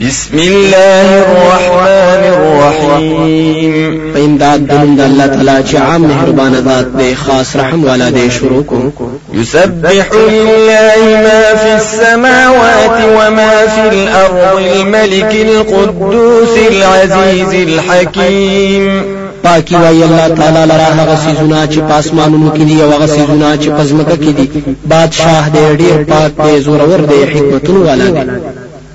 بسم الله الرحمن الرحيم. فإمداد دنم دا الله تعالی چې عام مهربان ذات دی خاص رحم والا دی شروع کو يسبح لله ما في السماوات وما في الأرض الملك القدوس العزيز الحكيم. پاکی وای الله تعالی لرا هغه سيزونه چې پاسمانونو کې دي أو هغه سيزونه چې پزمکه کې دي بادشاہ دې ډېر پاک دې زور ور دې حکمتونه والا دی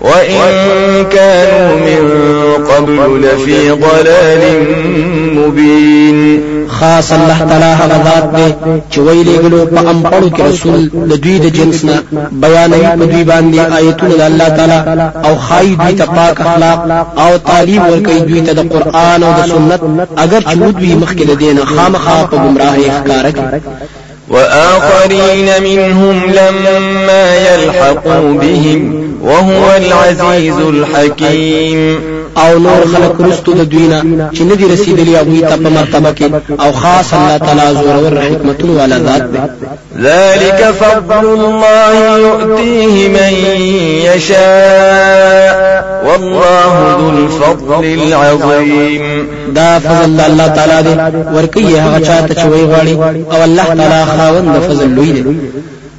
وإن كانوا من قبل لفي ضلال مبين. خاص الله تعالی هغه ذات دی چې ویلې پړو کې رسول د دوی د جنس نه بیانوي په دوی باندې آیتونه د الله تعالی أو خای دوی ته پاک اخلاق أو تعلیم ورکوي دوی ته د قرآن أو د سنت اگر چې دوی مخکې د دین خامخا په گمراهۍ ښکارا کوي وآخرين منهم لما يلحقوا بهم وهو العزيز الحكيم. او نور خلق رستو د دوینا چې ندي رسیدلی هغه ته په مرتبه کې. او خاص الله تعالی زور ور حکمتونه والا ذات دی. ذلك فضل الله يؤتيه من يشاء. والله ذو الفضل العظيم. دا فضل الله تعالی دی. ورکی هغه چاته چې وی غواړي. او الله تعالی خاوند فضل لوی دی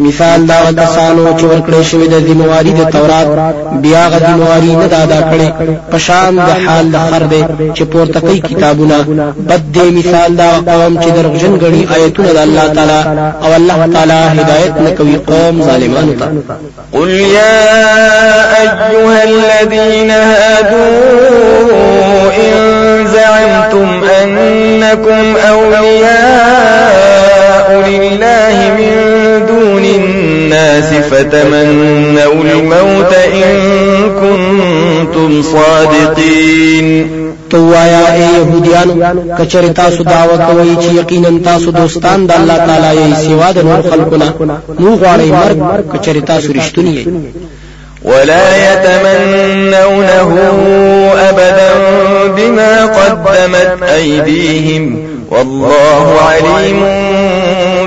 مثال دا کسانو چې ورکړې شوی د ذمہواری د تورات بیا غ ذمہواری نه ادا کړي. پشان د حال د خر دی چې پورته کوي کتابونه. بد دی مثال دا قوم چې درغجن غړي آیتونه د الله تعالی او الله تعالی هدایت نه کوي قوم ظالمانو ته. قل يا أيها الذين هادوا إن زعمتم أنكم أولياء فتمنوا الموت إن كنتم صادقين تو وایا اے يهوديانو کچری تاسو دعوا کوي چې یقینا تاسو دوستان د الله تعالی یې سوا د نور خلقنا نو غواړي مرګ کچری تاسو رښتونی یې ولا يتمنونه أبدا بما قدمت أيديهم والله عليم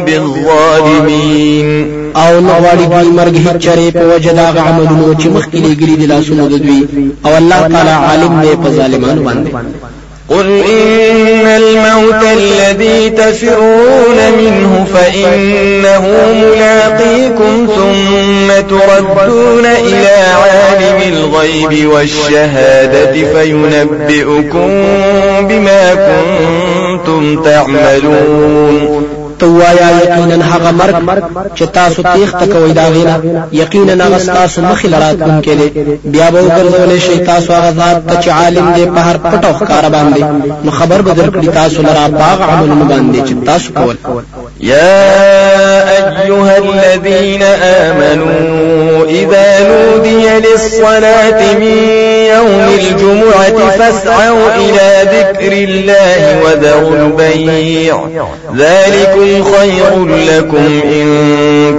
بالظالمين۔ أو نو غواړي دوی مرګ هیڅ چره په وجه دا عملونو چې مخکې لګري دي لاسونو د دوی أو الله تعالی عالم دی په ظالمانو باندې قل إن الموت الذي تفرون منه فإنه ملاقيكم ثم تردون إلى عالم الغيب والشهادة فينبئكم بما كنتم تعملون. توایا یقینا هغه مرګ چې تاسو تیخ تکوي دا غینا. یقینا هغه تاسو مخې لراتون کې دي بیا به وګرځول شي تاسو هغه ذات چې عالم دی په هر پټو ښکار باندې. نو خبر به درکړي تاسو لرا باغ عملونه باندې چې تاسو کول. يا أيها الذين آمنوا إذا نودي للصلاة من يوم الجمعة فاسعوا إلى ذكر الله وذروا البيع. ذلكم خير لكم إن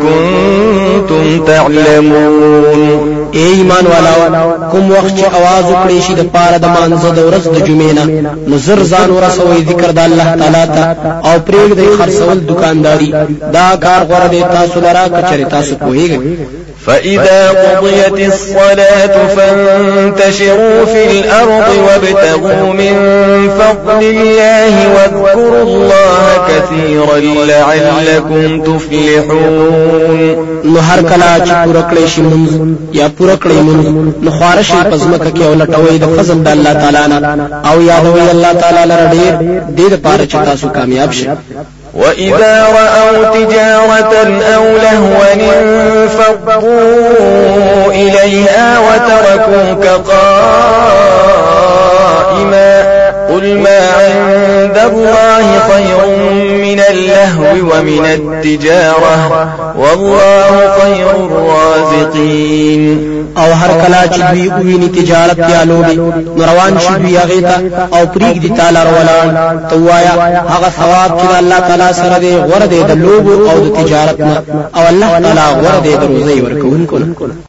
كنتم تعلمون. اے ایمان والا کوم وخت چې आवाज وکړي شي د پاره د مانزه د ورځ د جمعې نه نو زر ځان ورسوي ذکر د الله تعالی ته او پرېګ د خرڅول دکانداري دا کار غوړه دی تاسو لرا کچري تاسو کوهیږئ فإذا قضيت الصلاة فانتشروا في الأرض وابتغوا من فضل الله واذكروا الله كثيرا لعلكم تفلحون. نو هر کله چې پوره کړی شي مونږ یا پوره کړی مونږ نو خارشي پزمکه کې ولټوي د فضل د الله تعالی نه. أو یادوي الله تعالی لره ډیر دې لپاره چې تاسو کامیاب شئ. وإذا رأوا تجارة أو لهوا انفضوا إليها وتركوك قائما قل ما عند الله خير من اللهو ومن التجارة. والله خير الرازقين. أو هر کلا چې دوی ویني تجارت یا لوبي روان شي دوی هغه ته أو پریګ دي تعالی ولاړ توایا هغه ثواب چې الله تعالی سره دی غره دی د لوبو أو د تجارت أو الله تعالی غره دی د روزي ورکوونکو